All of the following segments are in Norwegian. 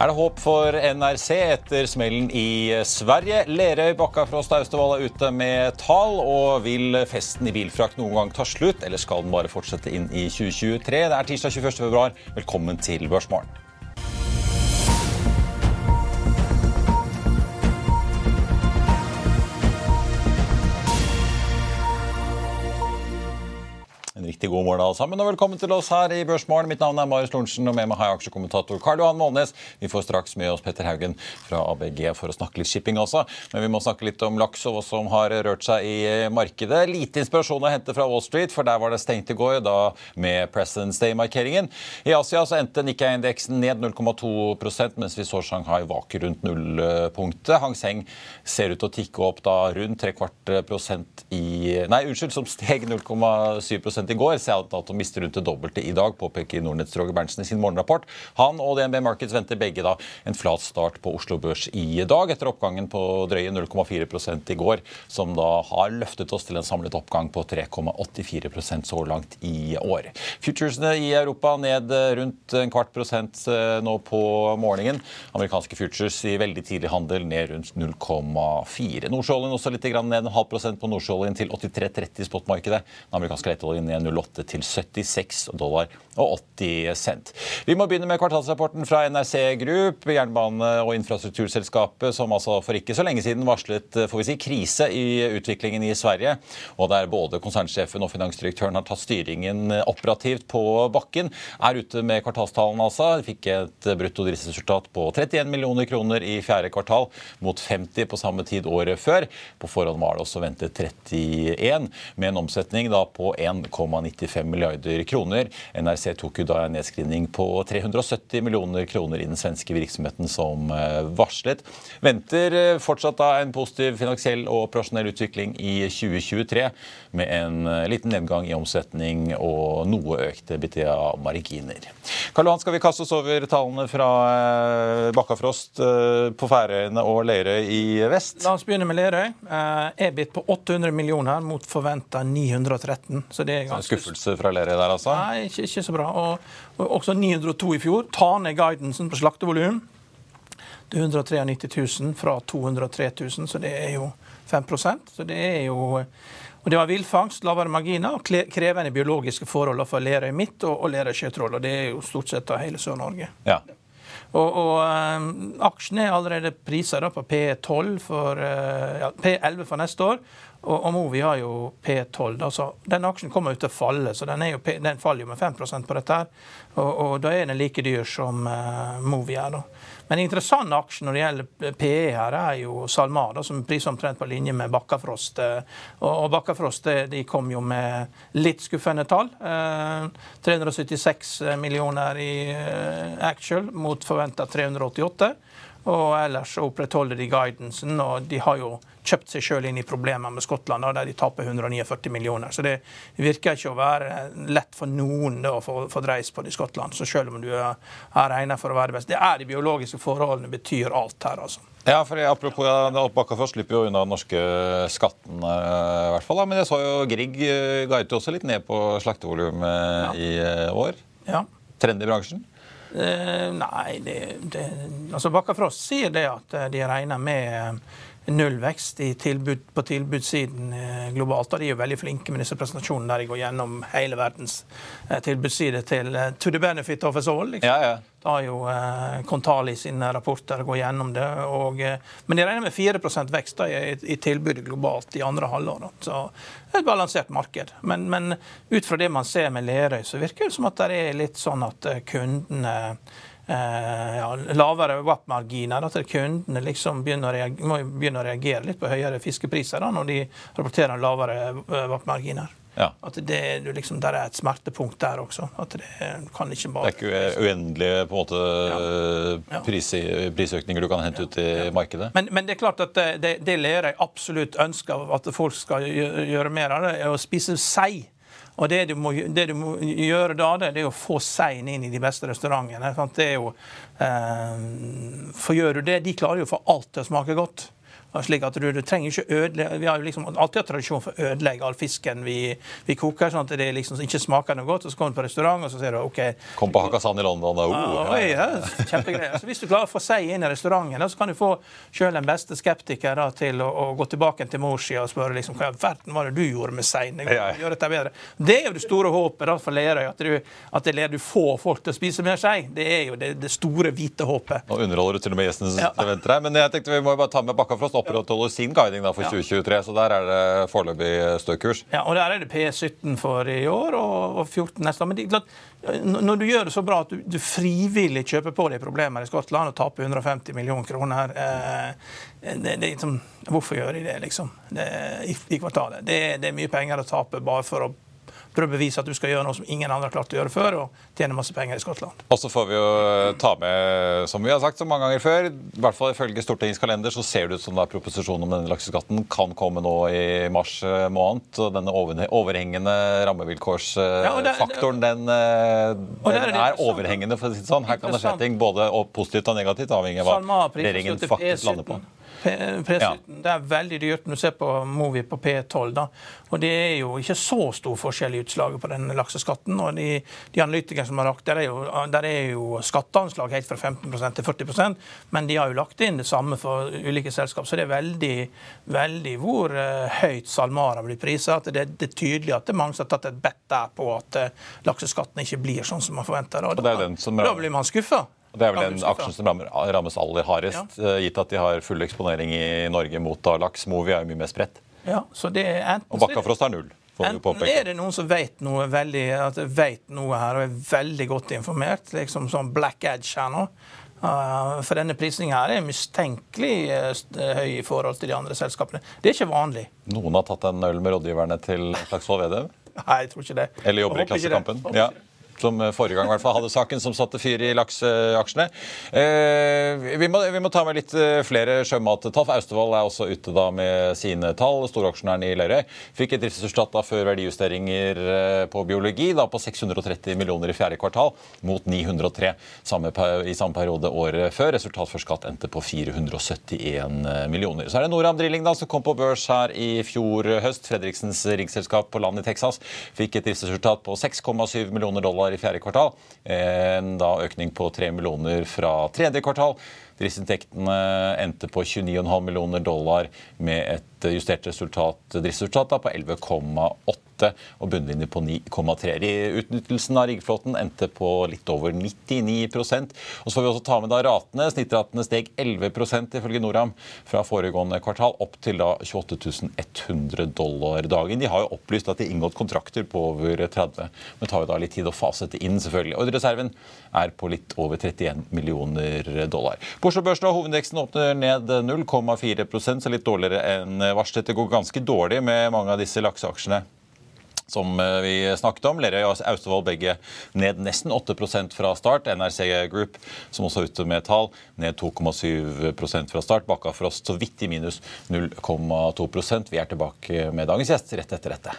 Er det håp for NRC etter smellen i Sverige? Lerøy, Bakkafrost Austevoll er ute med tall. Og vil festen i bilfrakt noen gang ta slutt, eller skal den bare fortsette inn i 2023? Det er tirsdag 21. februar. Velkommen til Børsmorgen. Riktig god morgen alle sammen, og velkommen til oss her i Børsmorgen. Mitt navn er Marius Lorentzen, og med meg har jeg aksjekommentator Karl Johan Målnes. Vi får straks med oss Petter Haugen fra ABG for å snakke litt shipping også. Men vi må snakke litt om laks og hva som har rørt seg i markedet. Lite inspirasjon å hente fra Wall Street, for der var det stengt i går, da med President's Day-markeringen. I Asia så endte Nikkei-indeksen ned 0,2% mens vi så Shanghai vake rundt nullpunktet. Hang Seng ser ut til å tikke opp da rundt tre kvart prosent i Nei, unnskyld, som steg 0,7% i går. Ser at til mister rundt det dobbelte i dag, påpeker Nordnetts Roger Berntsen i sin morgenrapport. Han og DNB Markets venter begge da en flat start på Oslo Børs i dag, etter oppgangen på drøye 0,4 i går, som da har løftet oss til en samlet oppgang på 3,84% så langt i år. Futuresene i Europa ned rundt en kvart prosent nå på morgenen. Amerikanske futures i veldig tidlig handel ned rundt 0,4. Nordsjøoljen også litt ned en halv prosent på nordsjøoljen til 83,30 i spotmarkedet. Den amerikanske leteoljen ned 08 til 76 dollar og 80 cent. Vi må begynne med kvartalsrapporten fra NRC Group, jernbane- og infrastrukturselskapet, som altså for ikke så lenge siden varslet får vi si, krise i utviklingen i Sverige. Og der både konsernsjefen og finansdirektøren har tatt styringen operativt på bakken. Er ute med kvartalstallene, altså. De fikk et brutto driftsresultat på 31 millioner kroner i fjerde kvartal, mot 50 på samme tid året før. På forhånd var det også ventet 31, med en omsetning da på 1,95 milliarder kroner. NRC tok jo da en nedskrivning på 370 millioner kroner i den svenske virksomheten som varslet. Venter fortsatt da en positiv finansiell og operasjonell utvikling i 2023, med en liten nedgang i omsetning og noe økte BTA-marginer. Karl Johan, skal vi kaste oss over tallene fra Bakkafrost på Færøyene og Lerøy i vest? La oss begynne med Lerøy. EBIT på 800 millioner mot forventa 913. Så det er ganske... En Skuffelse fra Lerøy der, altså? Nei, ikke, ikke så bra. Og, og også 902 i fjor. Ta ned guidansen på slaktevolum. Er 193 000 fra 203 000, så det er jo 5% Så det er jo og Det var villfangst, lavere marginer og krevende biologiske forhold for Lerøy Midt og, og Lerøy Sjøtroll. Og det er jo stort sett av hele Sør-Norge. Ja. Og, og um, aksjen er allerede prisa på P12 for uh, ja, P11 for neste år. Og, og Movi har jo P12. Altså, den aksjen kommer jo til å falle, så den, jo, den faller jo med 5% på dette. her, og, og, da er den like dyr som uh, Movi er. da. Men en interessant aksje når det gjelder PE her, er jo SalMar, som priser omtrent på linje med Bakkafrost. Og, og Bakkafrost de kom jo med litt skuffende tall. Eh, 376 millioner i eh, actual mot forventa 388. Og ellers opprettholder de guidancen. og de har jo kjøpt seg sjøl inn i problemer med Skottland, der de taper 149 millioner. Så det virker ikke å være lett for noen da, å få, få dreis på det i Skottland. Så selv om du er, er for å være best. Det er de biologiske forholdene betyr alt her, altså. Ja, for Apropos ja, Bakkafrost slipper jo unna den norske skatten, i hvert fall. Da. Men jeg så jo Grieg guidet også litt ned på slaktevolumet ja. i år. Ja. Trend i bransjen? Eh, nei, det, det, altså Bakkafrost sier det at de regner med nullvekst tilbud, på tilbudssiden globalt. Og de er jo veldig flinke med disse presentasjonene der de går gjennom hele verdens tilbudsside til to the benefit of us all. Liksom. Ja, ja. Da har jo eh, Kontali sine rapporter går gjennom det. Og, eh, men de regner med 4 vekst da, i, i, tilbudet globalt i andre halvår. Da. Så et balansert marked. Men, men, ut fra det man ser med Lerøy, så virker det som at det er litt sånn at kundene eh, ja, lavere WAP-marginer. At kundene liksom begynner å, reagere, må begynne å reagere litt på høyere fiskepriser da, når de rapporterer lavere WAP-marginer. Ja. At det, liksom, der er et smertepunkt der også. At det kan ikke bare Det er ikke uendelige på en måte, ja. pris, prisøkninger du kan hente ut i markedet? Men, men, det er klart at det, det Lerøy absolutt ønsker at folk skal gjøre mer av, det er å spise sei. Og det du, må, det du må, gjøre da, det er å få sein inn i de beste restaurantene. Det er jo, eh, for gjør du det, De klarer jo å få alt til å smake godt. Slik at du, du trenger ikke ødelegge Vi har jo liksom alltid hatt tradisjon for å ødelegge all fisken vi, vi koker, sånn at det liksom ikke smaker noe godt. og Så kommer du på restaurant, og så ser du OK Kom på Hakkasan i London. da. oh, ja, ja, kjempegreier. Så hvis du klarer å få seg inn i restauranten, så kan du få selv den beste skeptiker da, til å, å, gå tilbake til morssida og spørre liksom, hva i verden var det du gjorde med seien? Gjør dette bedre. Det er jo det store håpet da, for Lerøy, at du, at det, du får folk til å spise mer sei. Det er jo det, det store, hvite håpet. Nå underholder du til og med gjestene som ja. venter her. Men jeg tenkte vi må bare ta med Bakkafrost opprettholder sin guiding da for 2023, så der er det foreløpig stø kurs. Ja, og der er det P17 for i år og 14 neste år. Men det, klart, når du gjør det så bra at du, du frivillig kjøper på deg problemer i Skottland og taper 150 millioner kroner eh, det, det, liksom, Hvorfor gjør de det, liksom? Det, i, i, kvartalet? Det, det er mye penger å tape bare for å prøve å bevise at du skal gjøre noe som ingen andre har klart å gjøre før, og tjene masse penger i Skottland. Og så får vi jo ta med, som vi har sagt så mange ganger før, i hvert fall ifølge Stortingets kalender, så ser det ut som da proposisjonen om denne lakseskatten kan komme nå i mars eh, måned. og Denne overhengende rammevilkårsfaktoren, den, den den er overhengende, for å si det sånn. Her kan det skje ting både positivt og negativt, avhengig av hva regjeringen faktisk lander på. Ja. Det er veldig dyrt når du ser på Movi på P12. da. Og det er jo ikke så stor forskjell i utslaget på den lakseskatten. og De, de analytikerne som har lagt, der er, jo, der er jo skatteanslag helt fra 15 til 40% men de har jo lagt inn det samme for ulike selskap. Så det er veldig, veldig hvor uh, høyt SalMar har blitt priset. Det, det, er tydelig at det er mange som har tatt et bet der på at uh, lakseskatten ikke blir sånn som man forventer. Og da, da blir man skuffa. Det er vel den aksjen som rammes aller hardest, ja. Eh, gitt at de har full eksponering i Norge mot laks. Movi er jo mye mer spredt. Ja, så det er enten, og Bakkafrost er null. Enten er det noen som vet noe, veldig, vet noe her og er veldig godt informert, liksom sånn black edge her nå. Uh, for denne prisningen her er mistenkelig uh, høy i forhold til de andre selskapene. Det er ikke vanlig. Noen har tatt en øl med rådgiverne til Slagsvold Vedum? Nei, jeg tror ikke det. Eller jobber i Klassekampen? Ja som forrige gang i hvert fall hadde saken som satte fyr i lakseaksjene. Eh, vi, må, vi, må, ta med litt eh, flere sjømattall. Austevoll er også ute da med sine tall. Storaksjonæren i Lerøy fikk et driftsresultat før verdijusteringer eh, på biologi da på 630 millioner i fjerde kvartal, mot 903 samme, i samme periode året før. Resultat for skatt endte på 471 millioner. Så er det Noram Drilling da, som kom på børs her i fjor høst. Fredriksens riggselskap på land i Texas fikk et driftsresultat på 6,7 millioner dollar i fjerde kvartal. En da økning på 3 millioner fra tredje kvartal. Driftsinntektene endte på 29,5 millioner dollar med et justert resultat, driftsresultat på 11,8 og bunnlinje på 9,3. Utnyttelsen av riggflåten endte på litt over 99% Og Så får vi også ta med da ratene. Snittratene steg 11% ifølge Noram fra foregående kvartal, opp til da 28 100 dollar dagen. De har jo opplyst at de har inngått kontrakter på over 30, men det tar jo da litt tid å fase det inn, selvfølgelig. Ordreserven er på litt over 31 millioner dollar. Porsche-børsen og hovedindeksen åpner ned 0,4% så litt dårligere enn varslet. Det går ganske dårlig med mange av disse lakseaksjene som eh, vi snakket om. Lerøy og Austevoll begge ned nesten 8% fra start. NRC Group, som også er ute med tall, ned 2,7% fra start. Bakkafrost så vidt i minus 0,2% Vi er tilbake med dagens gjest rett etter dette.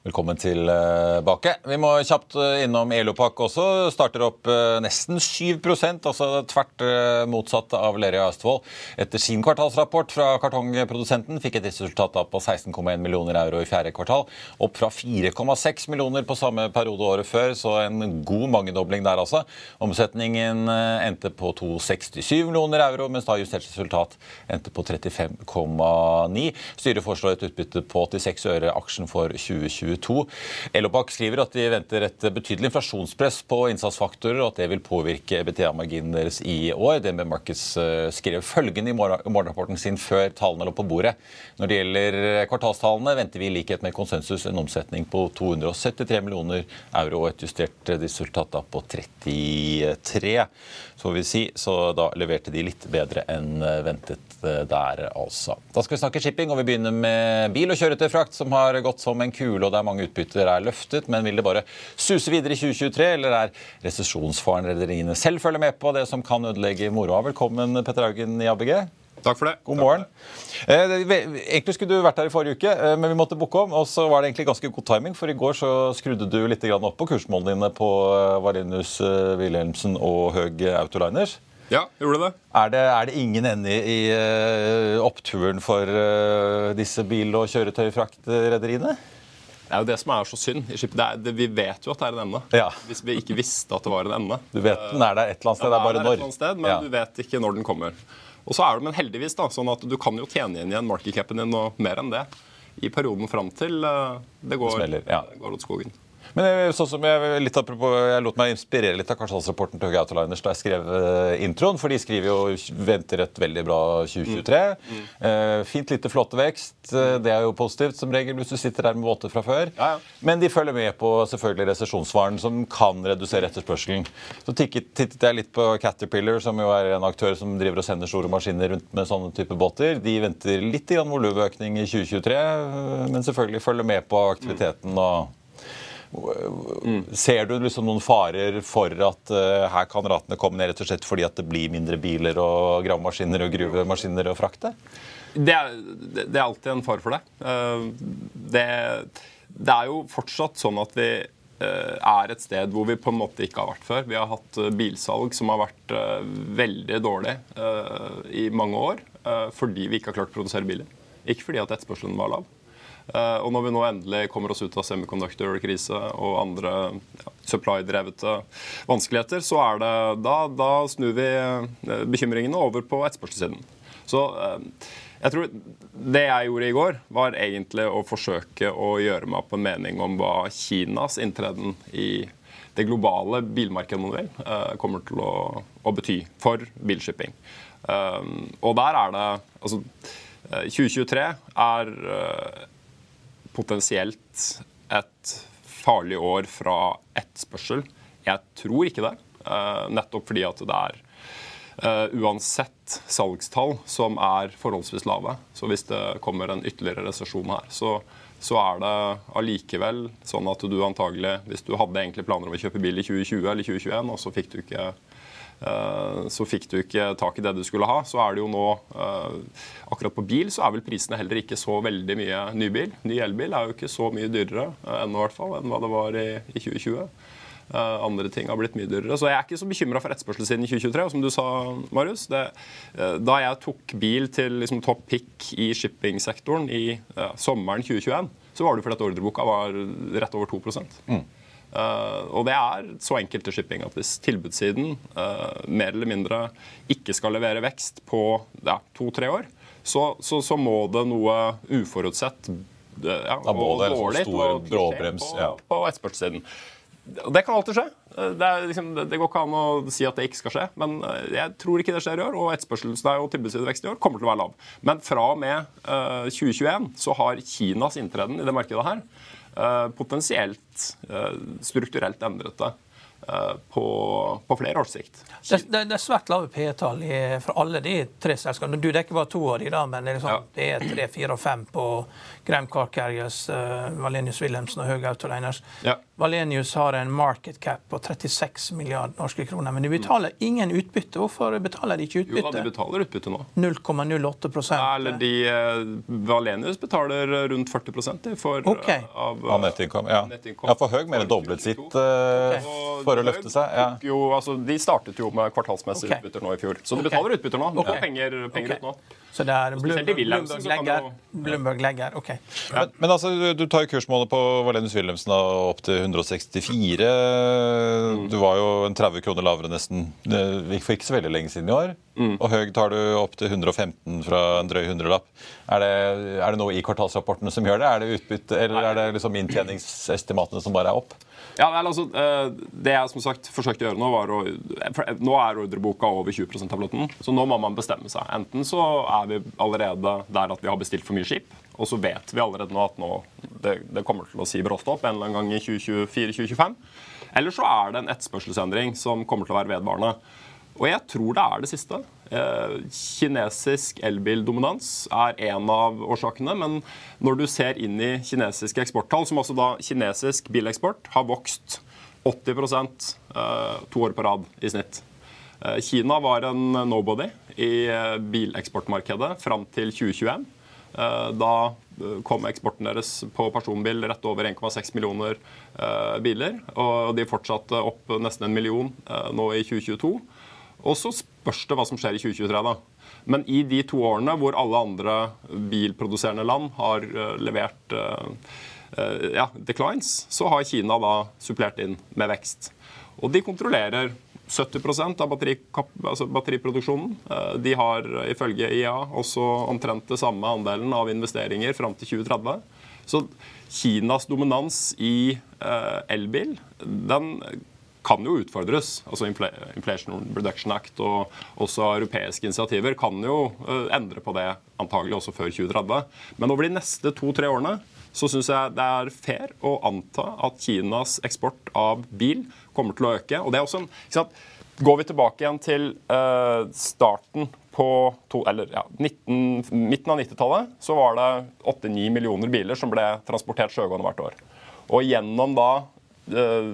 Velkommen tilbake. Vi må kjapt eh, innom Elopak også. Starter opp eh, nesten 7% altså tvert eh, motsatt av Lerøy Østfold. Etter sin kvartalsrapport fra kartongprodusenten fikk et resultat på 16,1 millioner euro i fjerde kvartal. Opp fra 4,6 millioner på samme periode året før, så en god mangedobling der altså. Omsetningen endte på 267 millioner euro, mens da justert resultat endte på 35,9. Styret foreslår et utbytte på 86 øre aksjen for 2020 2022. Elopak skriver at de venter et betydelig inflasjonspress på innsatsfaktorer, og at det vil påvirke BTA-marginen deres i år. DNB Markets eh, skrev følgende i morgenrapporten sin før tallene lå på bordet. Når det gjelder kvartalstallene, venter vi i likhet med konsensus en omsetning på 273 millioner euro og et justert resultat på 33 så får vi si. Så da leverte de litt bedre enn ventet eh, der, altså. Da skal vi snakke shipping, og vi begynner med bil- og kjøretøyfrakt, som har gått som en kule, og der mange utbytter er løftet. Men vil det bare suse videre i 2023, eller er resesjonsfaren rederiene selv følger med på det som kan ødelegge moroa? Velkommen, Petter Haugen i ABG. Takk for det. God morgen. Eh, egentlig skulle du vært her i forrige uke, eh, men vi måtte booke om. Og så var det egentlig ganske god timing, for i går så skrudde du litt opp på kursmålene dine på Varinus, eh, Wilhelmsen og Høg Autoliners. Ja, gjorde det. Er det, er det ingen ende i oppturen for uh, disse bil- og kjøretøyfraktrederiene? Det er jo det som er så synd. Er, det, vi vet jo at det er en ende. Ja. Hvis vi ikke visste at det var en ende. Du vet den er der et eller annet sted, ja, det er bare når. Sted, men ja. du vet ikke når den kommer. Og så er det, men heldigvis da, sånn at du kan jo tjene inn igjen markedcapen din og mer enn det i perioden fram til uh, det går, Smeller, ja. går åt skogen. Men sånn som jeg, litt apropos, jeg lot meg inspirere litt av kvartalsrapporten til Høge Autoliners da jeg skrev uh, introen. For de skriver jo venter et veldig bra 2023. Mm. Mm. Uh, fint lite flåttevekst. vekst. det er jo positivt som regel hvis du sitter der med båter fra før. Ja, ja. Men de følger med på selvfølgelig resesjonsvaren, som kan redusere etterspørselen. Så tittet jeg litt på Caterpillar, som jo er en aktør som driver og sender store maskiner rundt med sånne type båter. De venter litt volumøkning i 2023, men selvfølgelig følger med på aktiviteten. og Ser du liksom noen farer for at uh, her kan ratene komme ned rett og slett fordi at det blir mindre biler og gravemaskiner og gruvemaskiner å frakte? Det er, det er, alltid en fare for det. Uh, det. det. er jo fortsatt sånn at vi uh, er et sted hvor vi på en måte ikke har vært før. Vi har hatt bilsalg som har vært veldig dårlig i mange år fordi vi ikke har klart å produsere biler. Ikke fordi at etterspørselen var lav. Eh, og når vi nå endelig kommer oss ut av semiconductor-krise og andre ja, supply-drevete vanskeligheter, så er det, da, da snur vi eh, bekymringene over på etterspørselssiden. Så eh, jeg tror Det jeg gjorde i går, var egentlig å forsøke å gjøre meg opp en mening om hva Kinas inntreden i det globale bilmarkedet kommer til å, å bety for bilshipping. Og der er det altså 2023 er potensielt et farlig år fra etterspørsel. Jeg tror ikke det, eh, nettopp fordi at det er uh, uansett salgstall som er forholdsvis lave. Så hvis det kommer en ytterligere resesjon her, så, så er det allikevel sånn at du antagelig, hvis du hadde egentlig planer om å kjøpe bil i 2020 eller 2021, og så fikk du ikke Eh, så fikk du ikke tak i det du skulle ha. Så er det jo nå eh, Akkurat på bil så er vel prisene heller ikke så veldig mye nybil. Ny elbil er jo ikke så mye dyrere eh, ennå, i hvert fall, enn hva det var i, i 2020. Uh, andre ting har blitt mye dyrere. Så jeg er ikke så bekymra for etterspørselssiden i 2023. Og som du sa, Marius, det, da jeg tok bil til liksom, topp pick i shippingsektoren i uh, sommeren 2021, så var det fordi at ordreboka var rett over 2 mm. Uh, og det er så enkelt til shipping at hvis tilbudssiden uh, mer eller mindre ikke skal levere vekst på ja, to-tre år, så, så, så, må det noe uforutsett uh, ja, og dårlig stor bråbrems på, ja. på etterspørselssiden. Det kan alltid skje. Det, liksom, det, går ikke an å si at det ikke skal skje. Men jeg tror ikke det skjer i år. Og etterspørselen og tilbudssidevekst i år kommer til å være lav. Men fra og med 2021 så har Kinas inntreden i det markedet her Eh, potensielt eh, strukturelt endret det. eh, på, på, flere års sikt. Det, det, det er svært lave P-tall for alle de tre selskapene. Du dekker bare to av de da, men det liksom, ja. det er tre, fire og fem på Graham Car Carriers, uh, Valenius Wilhelmsen og Høge Autoliners. Ja. Valenius har en market cap på 36 milliarder norske kroner, men de betaler mm. ingen utbytte. Hvorfor betaler de ikke utbytte? Jo da, de betaler utbytte nå. 0,08 ja, Eller de, uh, Valenius betaler rundt 40 for, okay. uh, av, av nettinnkom. Ja. ja. for Høg mer doblet sitt uh, okay. Bare å løfte seg. Ja. Jo, altså, de startet jo med kvartalsmessige okay. utbytter nå i fjor. Så de betaler utbytter nå. De okay. penger, penger okay. ut nå. Så det er Bloomberg, Bloomberg, legger, Bloomberg legger. OK. Men, men altså, du, tar jo kursmålet på Valenius Wilhelmsen opp til 164. Du var jo en 30 kroner lavere nesten for ikke så veldig lenge siden i år. Og høy tar du opp til 115 fra en drøy hundrelapp. Er det, er det noe i kvartalsrapportene som gjør det? Er det utbytte, eller er det liksom inntjeningsestimatene som bare er opp? Ja, vel, altså, eh, Det jeg som sagt forsøkte å gjøre nå, var å Nå er ordreboka over 20 av flåten, så nå må man bestemme seg. Enten så er vi allerede der at vi har bestilt for mye skip, og så vet vi allerede nå at nå, det, det kommer til å si bråstopp en eller annen gang i 2024-2025. Eller så er det en etterspørselsendring som kommer til å være vedvarende. Og jeg tror det er det siste. Eh, kinesisk elbildominans er en av årsakene. Men når du ser inn i kinesiske eksporttall, som altså da kinesisk bileksport har vokst 80 eh, to år på rad i snitt. Eh, Kina var en nobody i bileksportmarkedet fram til 2021. Eh, Da kom eksporten deres på personbil rett over 1,6 millioner biler. Og de fortsatte opp nesten en million nå i 2022. Og så spørs det hva som skjer i 2023. da. Men i de to årene hvor alle andre bilproduserende land har eh, levert eh, eh, ja, declines, så har Kina da supplert inn med vekst. Og de kontrollerer 70% av batteri, altså batteriproduksjonen. De har ifølge IA også omtrent det samme andelen av investeringer fram til 2030. Så Kinas dominans i elbil, den kan jo utfordres. Altså Inflation Reduction Act og også europeiske initiativer kan jo eh, endre på det antagelig også før 2030. Men over de neste to-tre årene så syns jeg det er fair å anta at Kinas eksport av bil kommer til å øke. Og det er også en? Går vi tilbake igjen til eh, starten på to, eller, ja, 19, midten av 90-tallet, så var det 8-9 millioner biler som ble transportert sjøgående hvert år. Og gjennom da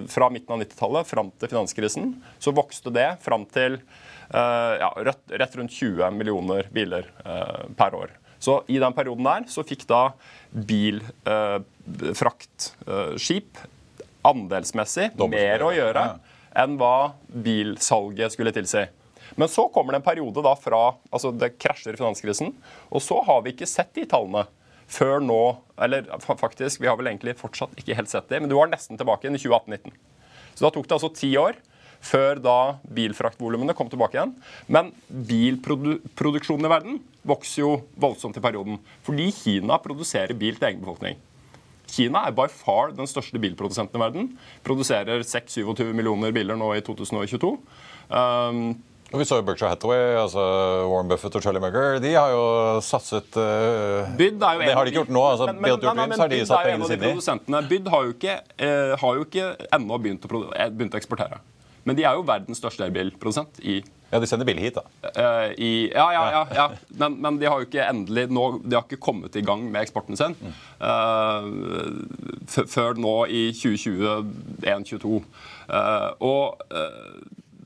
fra midten av 90-tallet fram til finanskrisen, så vokste det fram til eh, ja, rett, rett rundt 20 millioner biler eh, per år. Så i den perioden der så fikk da bilfraktskip andelsmessig mer å gjøre enn hva bilsalget skulle tilsi. Men så kommer det en periode da fra altså Det krasjer i finanskrisen, og så har vi ikke sett de tallene før nå Eller faktisk, vi har vel egentlig fortsatt ikke helt sett det, men du var nesten tilbake igjen i 2018-19. Så da tok det altså ti år før da bilfraktvolumene kom tilbake igjen. Men bilproduksjonen i verden vokser jo voldsomt i perioden. Fordi Kina produserer bil til egen befolkning. Kina er by far den største bilprodusenten i verden. Produserer 6-27 millioner biler nå i 2022. Um, Og vi så jo Berkshire Hathaway, altså Warren Buffett og Charlie Mugger. De har jo satset uh, Byd er jo Det har de ikke gjort nå. altså Men- men- Build nei, nei, men har de satt pengene sine i. Byd har jo ikke, uh, har jo ikke ennå begynt, eh, begynt å eksportere. Men de er jo verdens største elbilprodusent i Ja, de sender bil hit, da. Uh, i, ja, ja, ja. ja. Men, men de har jo ikke endelig nå, De har ikke kommet i gang med eksporten sin uh, før nå i 2021-2022. og eh,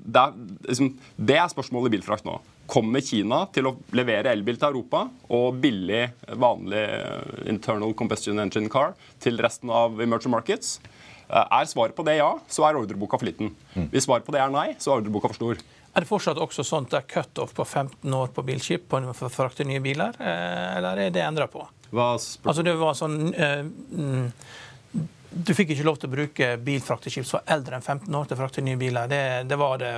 det, er, liksom, det er spørsmålet i bilfrakt nå. Kommer Kina til å levere elbil til Europa og billig, vanlig eh, internal combustion engine car til resten av emerging markets? Eh, Er svaret på det ja, så er ordreboka for liten. Hvis svaret på det er nei, så er ordreboka for stor. Er det fortsatt også sånn at det er cutoff på 15 år på bilskip på for å frakte nye biler, eh, eller er det endra på? Hva Altså det var sånn mm, Du fikk ikke lov til å bruke bilfrakteskip som var eldre enn 15 år til å frakte nye biler. Det, det var det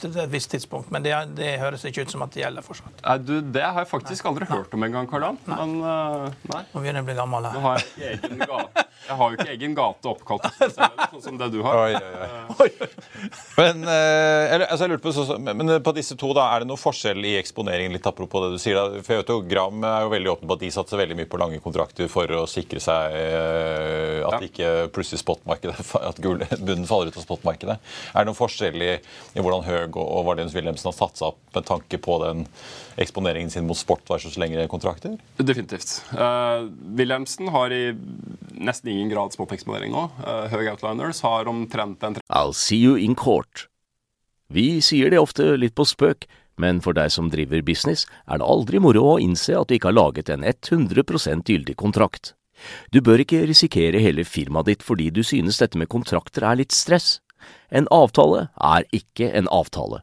til et visst tidspunkt, men det, det høres ikke ut som at det gjelder fortsatt. Nei, du, Det har jeg faktisk aldri hørt om engang, Karl. Men eh, nei. Nå begynner jeg å bli gammel her. Nå har jeg egen gate. Jeg har jo ikke egen gate oppkalt sånn som det du har. Oi, oi, oi. Men, eh, eller, altså, jeg lurte på, så, så- men på disse to, da, er det noe forskjell i eksponeringen? litt apropos det du sier da? For jeg vet jo, Gram er jo veldig åpen på at de satser veldig mye på lange kontrakter for å sikre seg eh, at Ja. ikke plutselig spotmarkedet, at gul- bunnen faller ut av spotmarkedet. Er det noen forskjell i, i hvordan Høeg og, og Vardens Wilhelmsen har satsa opp med tanke på den eksponeringen sin mot sport versus lengre kontrakter? Definitivt. Uh, Wilhelmsen har i nesten ingen grad spot-eksponering nå. Uh, Høg Outliners har omtrent en I'll see you in court. Vi sier det ofte litt på spøk, men for deg som driver business, er det aldri moro å innse at du ikke har laget en 100% gyldig kontrakt. Du bør ikke risikere hele firmaet ditt fordi du synes dette med kontrakter er litt stress. En avtale er ikke en avtale.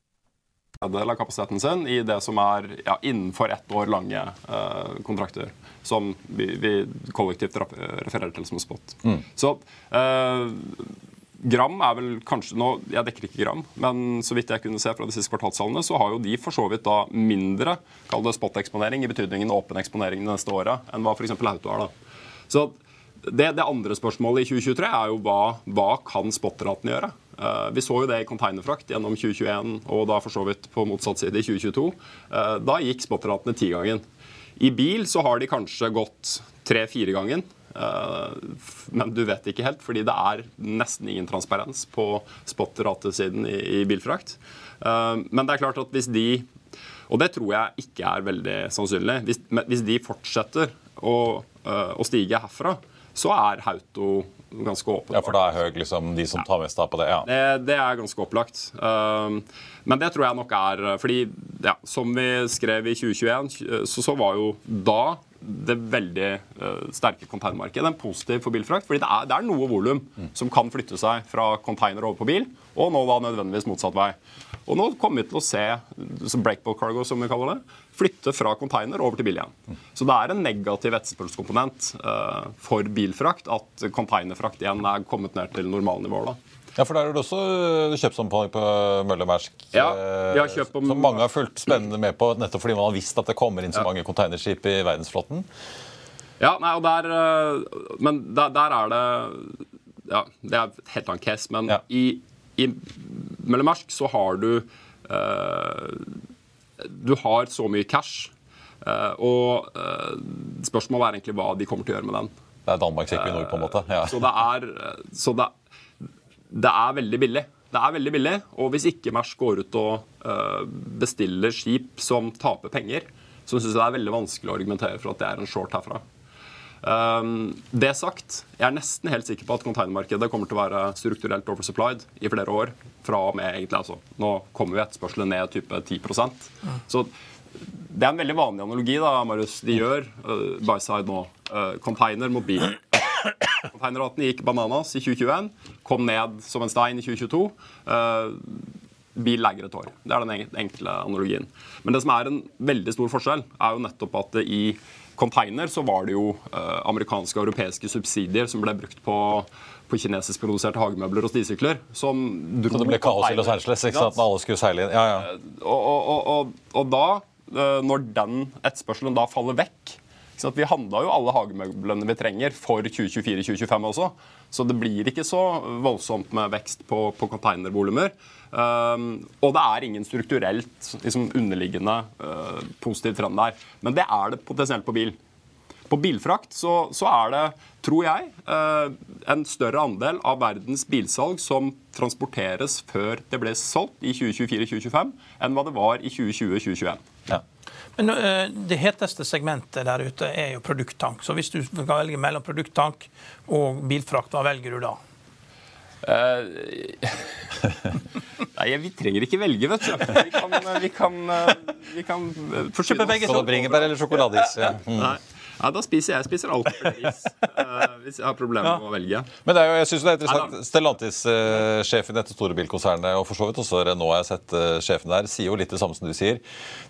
del av kapasiteten sin i det som er ja, innenfor ett år lange eh, kontrakter. Som vi, vi kollektivt refererer til som spot. Så eh, Gram er vel kanskje nå, Jeg dekker ikke Gram, men så vidt jeg kunne se fra de siste kvartalssalene, så har jo de for så vidt da mindre kall det spot-eksponering i betydningen åpen eksponering det neste året enn hva f.eks. Auto har. da. Så det, det andre spørsmålet i 2023 er jo hva, hva kan spot-raten gjøre? Eh, vi så jo det i containerfrakt gjennom 2021 og da for så vidt på motsatt side i 2022. Eh, da gikk spotratene tigangen. I bil så har de kanskje gått tre-fire gangen. Eh, men du vet ikke helt, fordi det er nesten ingen transparens på spot-ratesiden i, bilfrakt. Men det er klart at hvis de og det tror jeg ikke er veldig sannsynlig. Hvis, de fortsetter å, å stige herfra, så er Hauto ganske åpenbart. Ja, for da er Høg liksom de som tar mest av på det. ja. Det, det er ganske opplagt. Um, men det tror jeg nok er Fordi, ja, som vi skrev i 2021, så, så var jo da det veldig eh, sterke containermarkedet en positiv for bilfrakt. fordi det er, det er noe volum som kan flytte seg fra container over på bil, og nå da nødvendigvis motsatt vei. Og nå kommer vi til å se breakball cargo, som vi kaller det, flytte fra container over til bil igjen. Så det er en negativ etterspørselskomponent uh, for bilfrakt at containerfrakt igjen er kommet ned til normalnivåer. da. Ja, for der er det også øh, kjøpsomfang på Møller Mersk. Ja, øh, har kjøpt på- Som mange har fulgt spennende med på, nettopp fordi man har visst at det kommer inn så mange containerskip i verdensflåten. Ja, nei, og der eh, Men der, der er det Ja, det er et helt annet case, men Ja. i, i Møllermarsk så har du eh, Du har så mye cash, eh, og eh, spørsmålet er egentlig hva de kommer til å gjøre med den. Det er Danmark-Equinor, på en måte. Ja. Så det er, så det, det er veldig billig. Det er veldig billig, og hvis ikke Mersk går ut og øh, bestiller skip som taper penger, så syns jeg det er veldig vanskelig å argumentere for at det er en short herfra. Um, det sagt, jeg er nesten helt sikker på at containermarkedet kommer til å være strukturelt oversupplied i flere år. Fra og med egentlig, altså, Nå kommer jo etterspørselen ned type 10% Så det er en veldig vanlig analogi da, Marius, de gjør uh, Byside nå. Uh, container mot bil. Containerraten gikk bananas i 2021, kom ned som en stein i 2022. Uh, bil legger et år. Det er den enkle analogien. Men det som er en veldig stor forskjell, er jo nettopp at i container så var det jo eh, amerikanske og europeiske subsidier som ble brukt på, på kinesiskproduserte hagemøbler og stisykler. Som dro Så det ble kaos i Los. Angeles ikke sant? når alle skulle seile inn. Ja, ja. Og, og, og, og, og da, eh, når den etterspørselen da faller vekk sant, Vi handla jo alle hagemøblene vi trenger for 2024-2025 også. Så det blir ikke så voldsomt med vekst på, på containervolumer. Um, og det er ingen strukturelt liksom, underliggende uh, positiv trend der. Men det er det potensielt på bil. På bilfrakt så, så er det, tror jeg, uh, en større andel av verdens bilsalg som transporteres før det ble solgt i 2024-2025, enn hva det var i 2020-2021. ja. Men eh, Det heteste segmentet der ute er jo produkttank. Så hvis du kan velge mellom produkttank og bilfrakt, hva velger du da? Nei, Vi trenger ikke velge, vet du. Vi kan, vi kan, eh, vi kan eh, forsyne Kjøpe begge to. Bringebær eller sjokoladeis? Ja. Mm. Nei, da spiser jeg spiser alt ris eh, hvis jeg har problemer med å velge. Men det er jo, jeg synes det er interessant. Stellantis-sjefen i dette store bilkonsernet, og for så vidt også Renault, jeg har sett uh, sjefen der, sier jo litt det samme som du sier.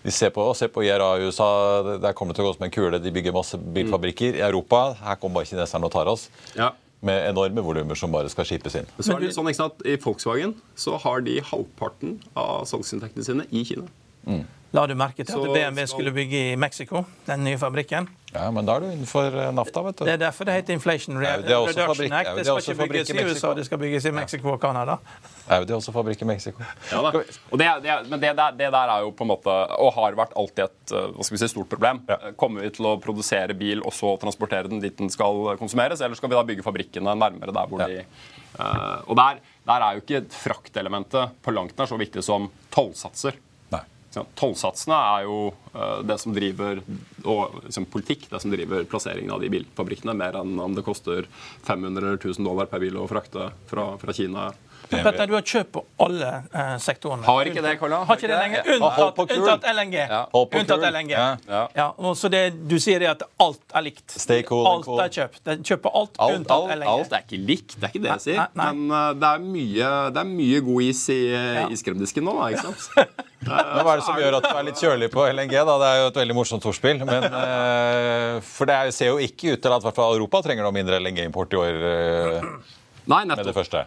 De ser på, ser på IRA i USA, det- der kommer det til å gå som en kule. De bygger masse bilfabrikker. I Europa her kommer bare kineserne og tar oss. Ja. Med enorme volumer som bare skal skipes inn. Så er det sånn ikke sant, I Volkswagen så har de halvparten av salgsinntektene sine i Kina. La du merke til at Så BMW skulle bygge i Mexico, den nye fabrikken? Ja, men da er du innenfor eh, NAFTA, vet du. Det er derfor det heter Inflation Reduction Act. Det skal ikke bygges i USA, det skal bygges i Mexico og Canada. Audi er også fabrikk i Mexico. Ja, da. Og det, det, men det der, det der er jo på en måte, og har vært alltid et eh, hva skal vi si, stort problem. Ja. Eh, Kommer vi til å produsere bil og så transportere den dit den skal konsumeres, eller skal vi da bygge fabrikkene nærmere der hvor Ja. de uh, Og der, der er jo ikke fraktelementet på langt nær så viktig som tollsatser. Tollsatsene er jo eh, det som driver og liksom, politikk, det som driver plasseringen av de bilfabrikkene, mer enn om det koster 500 eller 1000 dollar per bil å frakte fra, fra Kina. Petter, du har kjøpt på alle eh, sektorene. Har ikke det, Karla? Har ikke det lenger. Unntatt, unntatt LNG. Ja. Unntatt. LNG. Ja. Ja. Så det du sier det at alt er likt. Stay cool alt cool. er kjøpt. De kjøper alt, Alt, unntatt alt, LNG. alt er ikke likt, det er ikke det jeg sier. Nei, nei. Men uh, det, er mye, det er mye god is i Ja. iskremdisken nå, da, ikke sant? Men Hva er det som gjør at du er litt kjølig på LNG? da? Det er jo et veldig morsomt ordspill. Men, eh, for det er- ser jo ikke ut til at i hvert fall Europa trenger noe mindre LNG-import i år Nei, nettopp. med det første.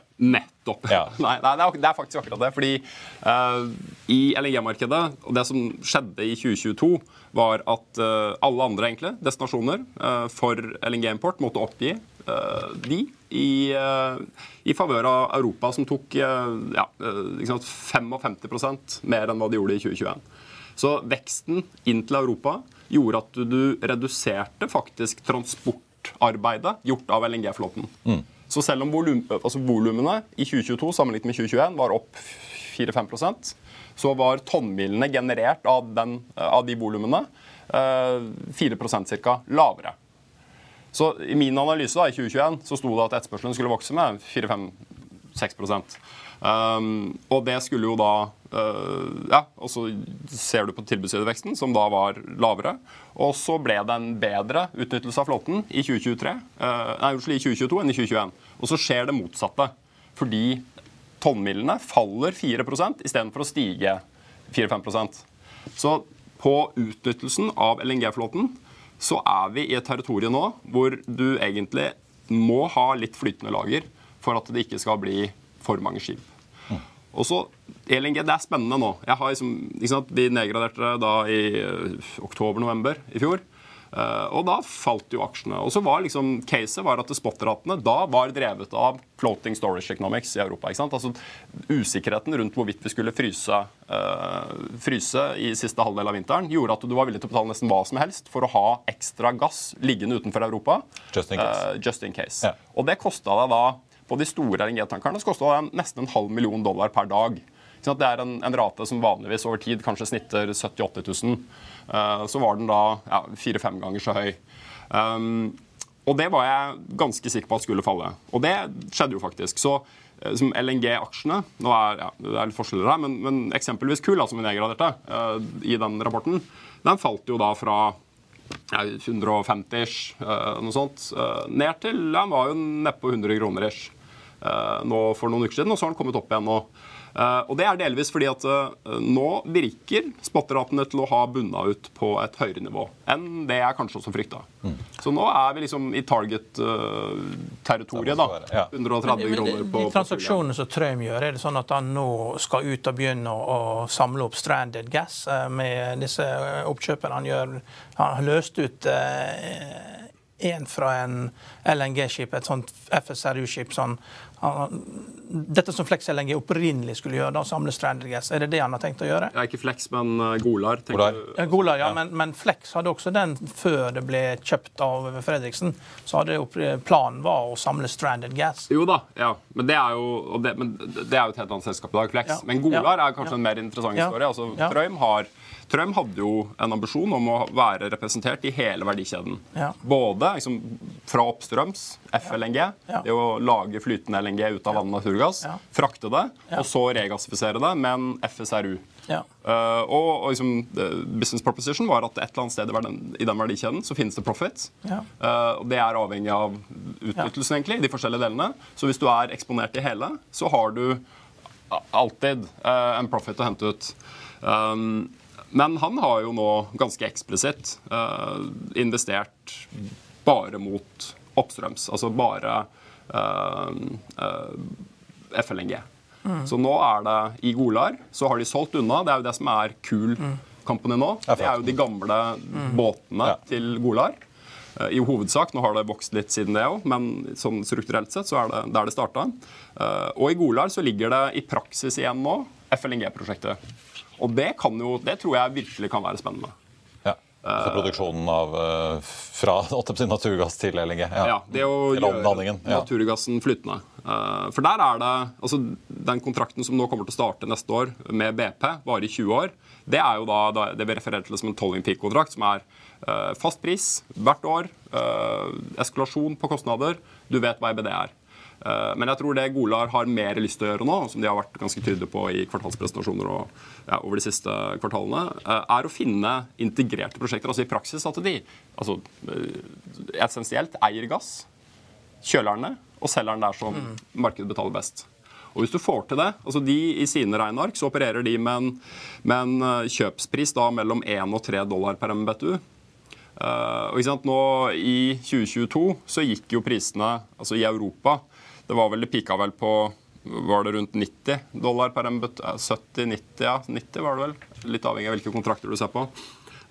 Nettopp. Ja. Nei, nei det, er, det er faktisk akkurat det. Fordi uh, i LNG-markedet, og det som skjedde i 2022, var at uh, alle andre egentlig destinasjoner uh, for LNG-import måtte oppgi de i, i favør av Europa, som tok ja, ikke 55 mer enn hva de gjorde i 2021. Så veksten inn til Europa gjorde at du, du reduserte faktisk transportarbeidet gjort av LNG-flåten. Så selv om volum, altså i 2022 sammenlignet med 2021 var opp 4-5 så var tonnmilene generert av, den, av de volumene eh, 4% ca. lavere. Så i min analyse da, i 2021 så sto det at etterspørselen skulle vokse med 4-5-6 um, Og det skulle jo da uh, Ja, og så ser du på tilbudssideveksten, som da var lavere. Og så ble det en bedre utnyttelse av flåten i 2023, uh, nei, i 2022 enn i 2021. Og så skjer det motsatte. Fordi tonnmilene faller 4% istedenfor å stige 4-5% Så på utnyttelsen av LNG-flåten så er vi i et territorium nå hvor du egentlig må ha litt flytende lager for at det ikke skal bli for mange skip. Og så LNG, Det er spennende nå. Jeg har liksom, ikke sant, Vi nedgraderte det da i eh, oktober-november i fjor. Eh, og da falt jo aksjene. Og så var liksom caset var at spot-ratene da var drevet av floating storage economics i Europa. ikke sant? Altså Usikkerheten rundt hvorvidt vi skulle fryse, eh, fryse i siste halvdel av vinteren, gjorde at du var villig til å betale nesten hva som helst for å ha ekstra gass liggende utenfor Europa. Just in case. Uh, just in case. Yeah. Og det kosta deg da på de store LNG-tankerne så kostet det nesten en halv million dollar per dag. Ikke? Det er en, en rate som vanligvis over tid kanskje snitter 70 000-80 000. Eh, så var den da ja, fire-fem ganger så høy. Um, og det var jeg ganske sikker på at skulle falle. Og det skjedde jo faktisk. Så eh, som LNG-aksjene Nå er ja, det er litt forskjeller her, men, men eksempelvis kull, som vi nedgraderte uh, i den rapporten, den falt jo da fra ja, 150-ish, uh, noe sånt, uh, ned til Den var jo neppe på 100 kroner ish eh, nå for noen uker siden, og så har den kommet opp igjen nå. Eh, og Det er delvis fordi at eh, nå virker spotteratene til å ha bunna ut på et høyere nivå enn det jeg kanskje også frykta. Så nå er vi liksom i target-territoriet, da. Det må så være, ja. 130 Men kroner på de transaksjonene som Trøim gjør, er det sånn at han nå skal ut og begynne å, samle opp stranded gas eh, med disse eh, oppkjøpene han gjør? Han har løst ut én fra en LNG-skip, et sånt FSRU-skip. sånn dette som Flex LNG opprinnelig skulle gjøre, da, samle stranded gas. Er det det han har tenkt å gjøre? Er ikke Flex, men eh, Golar. Golar. du? Ja, Golar, ja, Men, men Flex hadde også den før det ble kjøpt av Fredriksen. Så hadde planen var å samle stranded gas. Jo da, ja. Men det er jo, og det, men det er jo et helt annet selskap i dag, Flex. Ja. Men Golar Ja. er kanskje Ja. en mer interessant Ja. historie. Altså, Ja. Trøim, har, Trøim hadde jo en ambisjon om å være representert i hele verdikjeden. Ja. Både liksom, fra oppstrøms, FLNG, Ja. det å lage flytende LNG ut av vann og naturgass, frakte det, og så regassifisere det med en FSRU. Ja. Eh, og, og liksom, eh, business proposition var at et eller annet sted i den, verdikjeden så finnes det profit. Ja. Eh, og Det er avhengig av utnyttelsen, egentlig, de forskjellige delene. Så hvis du er eksponert i hele, så har du alltid uh, en profit å hente ut. Um, men han har jo nå ganske eksplisitt uh, investert bare mot oppstrøms. Altså bare uh, uh, FLNG. Så nå er det i Golar så har de solgt unna. Det er jo det som er kul Company nå. Det er jo de gamle båtene Ja. til Golar. Eh, I hovedsak, Nå har det vokst litt siden det òg, men sånn strukturelt sett så er det der det starta. Og i Golar så ligger det i praksis igjen nå FLNG-prosjektet. Og det, kan jo, det tror jeg virkelig kan være spennende. Ja. Så produksjonen av eh, fra naturgass til LNG. Ja. Ja, det å gjøre naturgassen flytende. Eh, For der er det altså Den kontrakten som nå kommer til å starte neste år med BP, varer i 20 år. Det er jo da, det vi refererer til som en tolling peak-kontrakt, som er eh, fast pris hvert år, eskalasjon på kostnader. Du vet hva EBD er. Eh, Men jeg tror det Golar har mer lyst til å gjøre nå, som de har vært ganske tydelige på i kvartalspresentasjoner og ja, over de siste kvartalene, eh, er å finne integrerte prosjekter. Altså i praksis at de altså, eh, essensielt eier gass, kjøler den ned og selger den der som markedet betaler best. Og hvis du får til det, altså de I sine regneark så opererer de med en, med en kjøpspris da mellom 1 og 3 dollar per MBTU. Eh, og ikke sant, nå I 2022 så gikk jo prisene altså i Europa Det var vel det pika vel på var det rundt 90 dollar per MBT? 70-90, ja. 90 var det vel. Litt avhengig av hvilke kontrakter du ser på.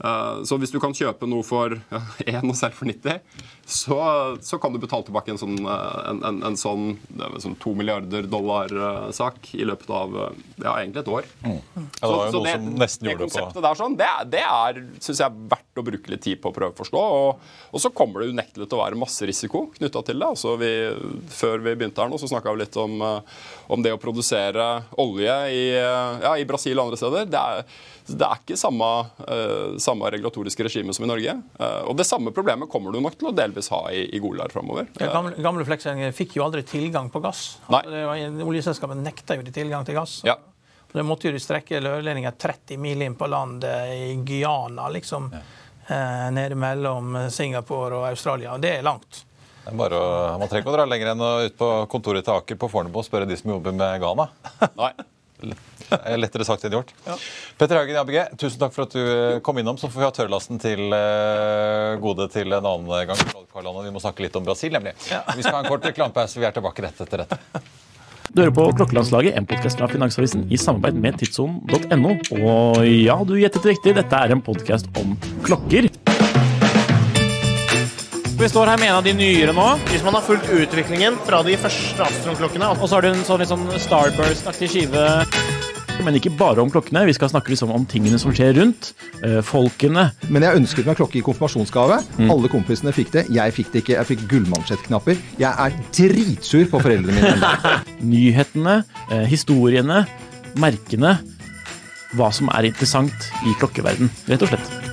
Eh, Så hvis du kan kjøpe noe for ja, 1 og selv for 90, så, så kan du betale tilbake en sånn, eh, en, en, en sånn, sånn 2 milliarder dollar-sak i løpet av eh, ja, egentlig et år. Ja, det var jo noe som nesten det gjorde det på konseptet der sånn, det det er synes jeg, verdt å bruke litt tid på å prøve å forstå. Og, og så kommer det unektelig til å være masse risiko knytta til det. Altså vi, før vi begynte her nå, så snakka vi litt om, eh, om det å produsere olje i, eh, ja, i Brasil og andre steder. Det er, det er ikke samme, eh, samme regulatoriske regime som i Norge. Eh, og det samme problemet kommer du nok til å delvis ha i, i Golar framover. Ja, gamle, gamle Flekseng fikk jo aldri tilgang på gass. Altså, oljeselskapet nekta jo de tilgang til gass. Ja. Det måtte jo de strekke rørledninger 30 mil inn på land eh, i Guyana, liksom. Eh, nede mellom Singapore og Australia. Og det er langt. Det er bare å, Man trenger ikke å dra lenger enn å ut på kontoret til Aker på Fornebu og spørre de som jobber med Ghana. Nei. Det er Lettere sagt enn gjort. Petter Haugen i ABG, tusen takk for at du eh, kom innom. Så får vi ha tørrlasten til eh, gode til en annen gang. Vi må snakke litt om Brasil, nemlig. Vi skal ha en kort reklamepause. Vi er tilbake rett etter dette. Du hører på Klokkelandslaget, en podkast fra Finansavisen i samarbeid med tidssonen.no. Og ja, du gjettet riktig, dette er en podkast om klokker. Vi står her med en av de nyere nå. Hvis man har fulgt utviklingen fra de første Astron-klokkene Og så har du en sånn sånn Starburst-aktig skive. Men ikke bare om klokkene. Vi skal snakke liksom om tingene som skjer rundt. Øh, folkene. Men jeg ønsket meg klokke i konfirmasjonsgave. Alle kompisene fikk det. Jeg fikk det ikke. Jeg fikk gullmansjettknapper. Jeg er dritsur på foreldrene mine. Nyhetene, øh, historiene, merkene. Hva som er interessant i klokkeverden, rett og slett.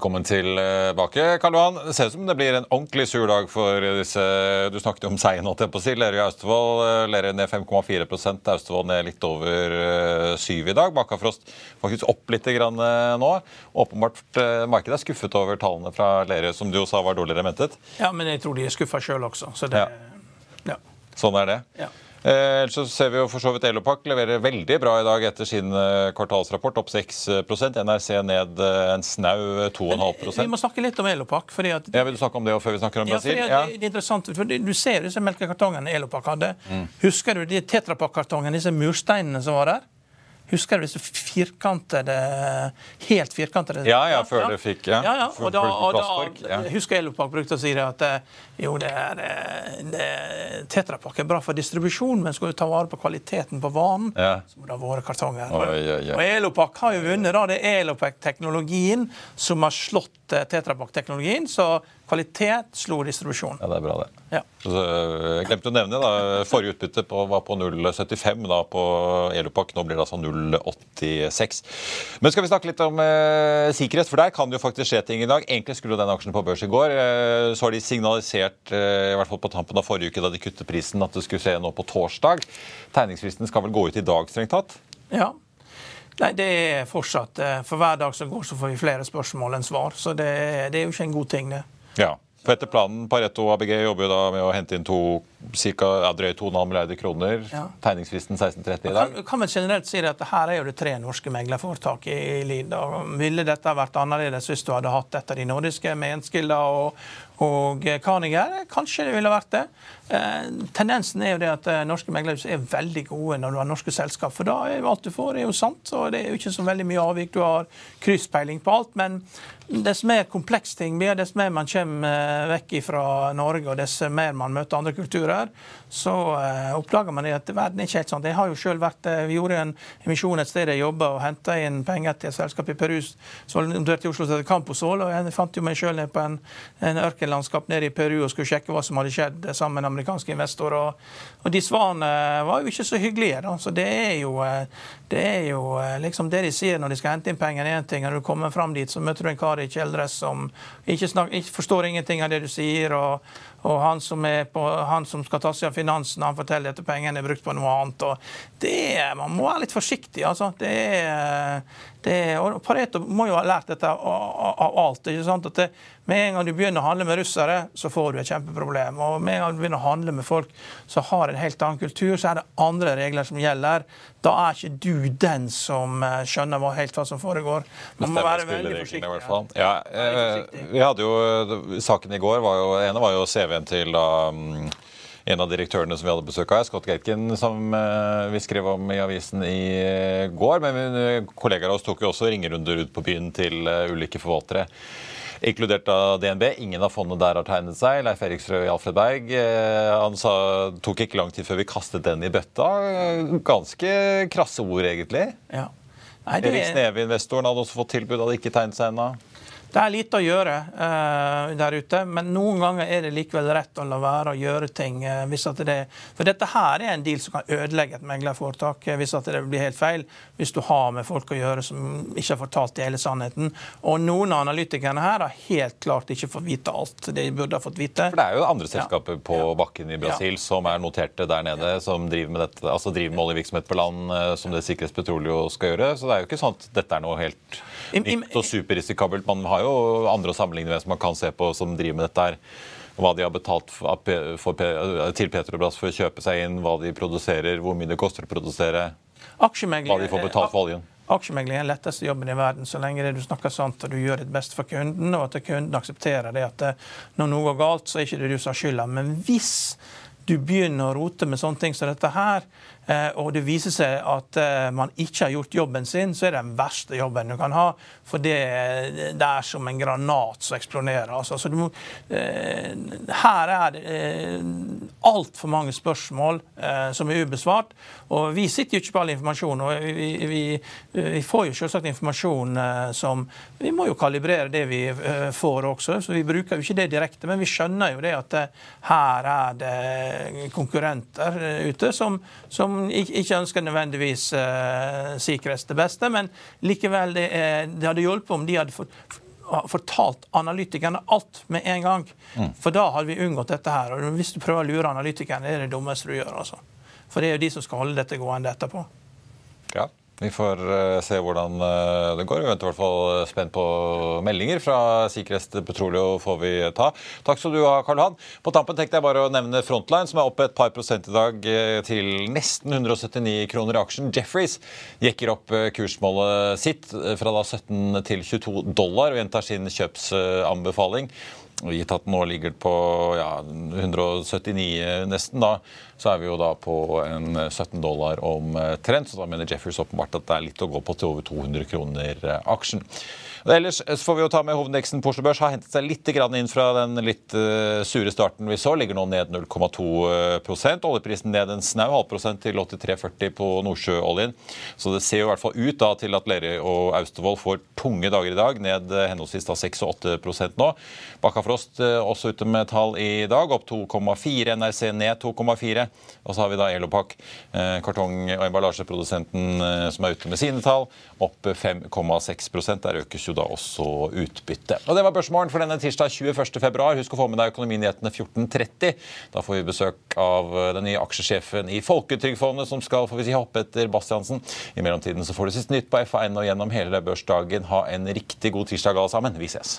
Velkommen tilbake, Karl Johan. Det ser ut som det blir en ordentlig sur dag for disse Du snakket jo om seien, holdt jeg på å si. Lerøy Austevoll eh, Lerøy ned 5,4% Austevoll ned litt over eh, 7 i dag. Bakkafrost faktisk opp litt grann, eh, nå. Åpenbart eh, markedet er skuffet over tallene fra Lerøy, som du jo sa var dårligere enn ventet. Ja, men jeg tror de er skuffa sjøl også. Så det, ja. Sånn er det. Ja. Eh, ellers så ser vi jo for så vidt Elopak leverer veldig bra i dag etter sin eh, kvartalsrapport, opp 6% NRC ned eh, en snau 2,5% Vi må snakke litt om Elopak. fordi at Ja, Vil du snakke om det før vi snakker om Brasil? Ja, det, det er interessant, for Du ser disse melkekartongene Elopak hadde. Mm. Husker du de tetrapak-kartongene, disse mursteinene som var der? Husker du disse firkantede Helt firkantede Ja, ja, før det fikk ja. Ja, ja. Og da, og da ja. jeg husker Elopak brukte å si det at eh, jo, det er, eh, det, Tetrapak er bra for distribusjon, men skal du ta vare på kvaliteten på varen, Ja. så må det ha våre kartonger. Oi, oi, oi. Og Elopak har jo vunnet. da, Det er Elopak-teknologien som har slått eh, Tetrapak-teknologien. Så kvalitet slo distribusjon. Ja, det er bra, det. Ja. Så, eh, jeg glemte å nevne da, Forrige utbytte på, var på 0,75 da på Elopak. Nå blir det altså 0,86. Men skal vi snakke litt om eh, sikkerhet? For der kan det jo faktisk skje ting i dag. Egentlig skulle den aksjen på børs i går. Eh, så har de signalisert, eh, i hvert fall på tampen av forrige uke da de kuttet prisen, at det skulle skje nå på torsdag. Tegningsfristen skal vel gå ut i dag, strengt tatt? Ja. Nei, det er fortsatt eh, For hver dag som går, så får vi flere spørsmål enn svar. Så det, det er jo ikke en god ting, det. Ja. For etter planen, Pareto ABG jobber jo da med å hente inn to, cirka, ja, drøyt 2,5 milliarder kroner. Ja. Tegningsfristen 16.30 i dag. Kan, kan man generelt si det at her er jo det tre norske meglerforetak i Lid. og Ville dette vært annerledes hvis du hadde hatt et av de nordiske med Enskilda og, og eh, Carniger. Kanskje det ville vært det. Eh, tendensen er jo det at eh, norske meglerhus er veldig gode når du har norske selskap. For da er jo alt du får, er jo sant. og Det er jo ikke så veldig mye avvik. Du har krysspeiling på alt. Men dess mer kompleks ting blir, dess mer man kommer vekk fra Norge, og dess mer man møter andre kulturer, så oppdager man at verden er ikke helt sånn. Jeg har jo selv vært, Vi gjorde en emisjon et sted jeg jobba, og henta inn penger til et selskap i Peru som i Oslo som heter Camposol. og Jeg fant jo meg sjøl på en, en ørkenlandskap nede i Peru og skulle sjekke hva som hadde skjedd sammen med amerikanske investorer. Og, og de svarene var jo ikke så hyggelige. Da. Så det er, jo, det er jo liksom det de sier når de skal hente inn penger, er én ting. Når du kommer fram dit, så møter du en kar i kjeledress som ikke, snak, ikke, forstår ingenting av det du sier. og, og han som, på, han som, skal ta seg av finansen, han forteller at pengene er brukt på noe annet. og det, Man må være litt forsiktig. altså. Det det, og Pareto må jo ha lært dette av alt. ikke sant? At det, Med en gang du begynner å handle med russere, så får du et kjempeproblem. Og med en gang du begynner å handle med folk som har en helt annen kultur, så er det andre regler som gjelder. Da er ikke du den som skjønner skjønner helt hva som foregår. Man må være veldig forsiktig. Ja, eh, vi hadde jo, Saken i går var jo, ene var jo CV-en til da um, en av direktørene som vi hadde besøk av, Scott Gatkin, som eh, vi skrev om i avisen i eh, går. Men kollegaer av oss tok jo også ringerunder ut på byen til eh, ulike forvaltere. Inkludert av DNB. Ingen av fondene der har tegnet seg. Leif Eriksrød i Alfred Berg. Han sa tok ikke lang tid før vi kastet den i bøtta. Ganske krasse ord, egentlig. Ja. Nei, det... Erik Sneve-investoren hadde også fått tilbud, hadde ikke tegnet seg ennå. Det er lite å gjøre uh, der ute, men noen ganger er det likevel rett å la være å gjøre ting. Uh, hvis at det, for dette her er en deal som kan ødelegge et meglerforetak uh, hvis at det blir helt feil. Hvis du har med folk å gjøre som ikke har fortalt hele sannheten. Og noen av analytikerne her har helt klart ikke fått vite alt de burde ha fått vite. For det er jo andre selskaper ja. på bakken i Brasil ja. som er noterte der nede, som driver med dette, altså driver med oljevirksomhet på land, som det Sikkerhets Petroleum skal gjøre. Så det er jo ikke sånn at dette er noe helt nytt og superrisikabelt. Man har jo andre å sammenligne med som man kan se på som driver med dette her. Hva de har betalt for, for, til Petrobras for å kjøpe seg inn, hva de produserer, hvor mye det koster å produsere. Hva de får betalt for oljen. Aksjemegling er den letteste jobben i verden så lenge du snakker sant og du gjør ditt beste for kunden, og at kunden aksepterer det at eh, når noe går galt, så er ikke det du som har skylda. Men hvis du begynner å rote med sånne ting som dette her, Eh, og det viser seg at eh, man ikke har gjort jobben sin, så er det den verste jobben du kan ha. For det, det er som en granat som eksploderer. Altså, må, eh, her er det eh, altfor mange spørsmål eh, som er ubesvart. Og vi sitter jo ikke på all informasjon. og Vi, vi, vi får jo selvsagt informasjon eh, som Vi må jo kalibrere det vi eh, får også, så vi bruker jo ikke det direkte. Men vi skjønner jo det at her er det konkurrenter ute som, som ikke ønsker nødvendigvis uh, sikkerhets det beste, men likevel det, det hadde hjulpet om de hadde fått fortalt analytikerne alt med en gang. Mm. For da hadde vi unngått dette her. Og hvis du prøver å lure analytikerne, det er det dummeste du gjør. altså. For det er jo de som skal holde dette gående etterpå. Ja. Vi får uh, se hvordan uh, det går. Vi venter i hvert fall spent på meldinger fra Sikkerhetspetroleo får vi ta. Takk skal du ha, Karl Johan. På tampen tenkte jeg bare å nevne Frontline, som er oppe et par prosent i dag til nesten 179 kroner i aksjen. Jeffreys jekker opp kursmålet sitt fra da 17 til 22 dollar og gjentar sin kjøpsanbefaling. Gitt at nå ligger på ja, 179 nesten, da, så er vi jo da på en 17 dollar omtrent. Så da mener Jeffers åpenbart at det er litt å gå på til over 200 kroner aksjen. Ellers får vi jo ta med hovedindeksen Porsche Børs har hentet seg litt inn fra den litt uh, sure starten vi så. Ligger nå ned 0,2% Oljeprisen ned en snau halv prosent til 83,40 på Nordsjøoljen. Så det ser jo i hvert fall ut da til at Lerøy og Austevoll får tunge dager i dag. Ned henholdsvis da 6 og 8 nå. Bakkafrost også ute med tall i dag, opp 2,4. NRC ned 2,4. Og så har vi da Elopak, kartong- og emballasjeprodusenten som er ute med sine tall, opp 5,6% Der økes jo da også utbytte. Og Det var børsmålen for denne tirsdag 21.2. Husk å få med deg Økonominyhetene 14.30. Da får vi besøk av den nye aksjesjefen i Folketrygdfondet, som skal får vi si, hoppe etter Bastiansen. I mellomtiden så får du sist nytt på FA1 og gjennom hele børsdagen. Ha en riktig god tirsdag alle sammen. Vi ses.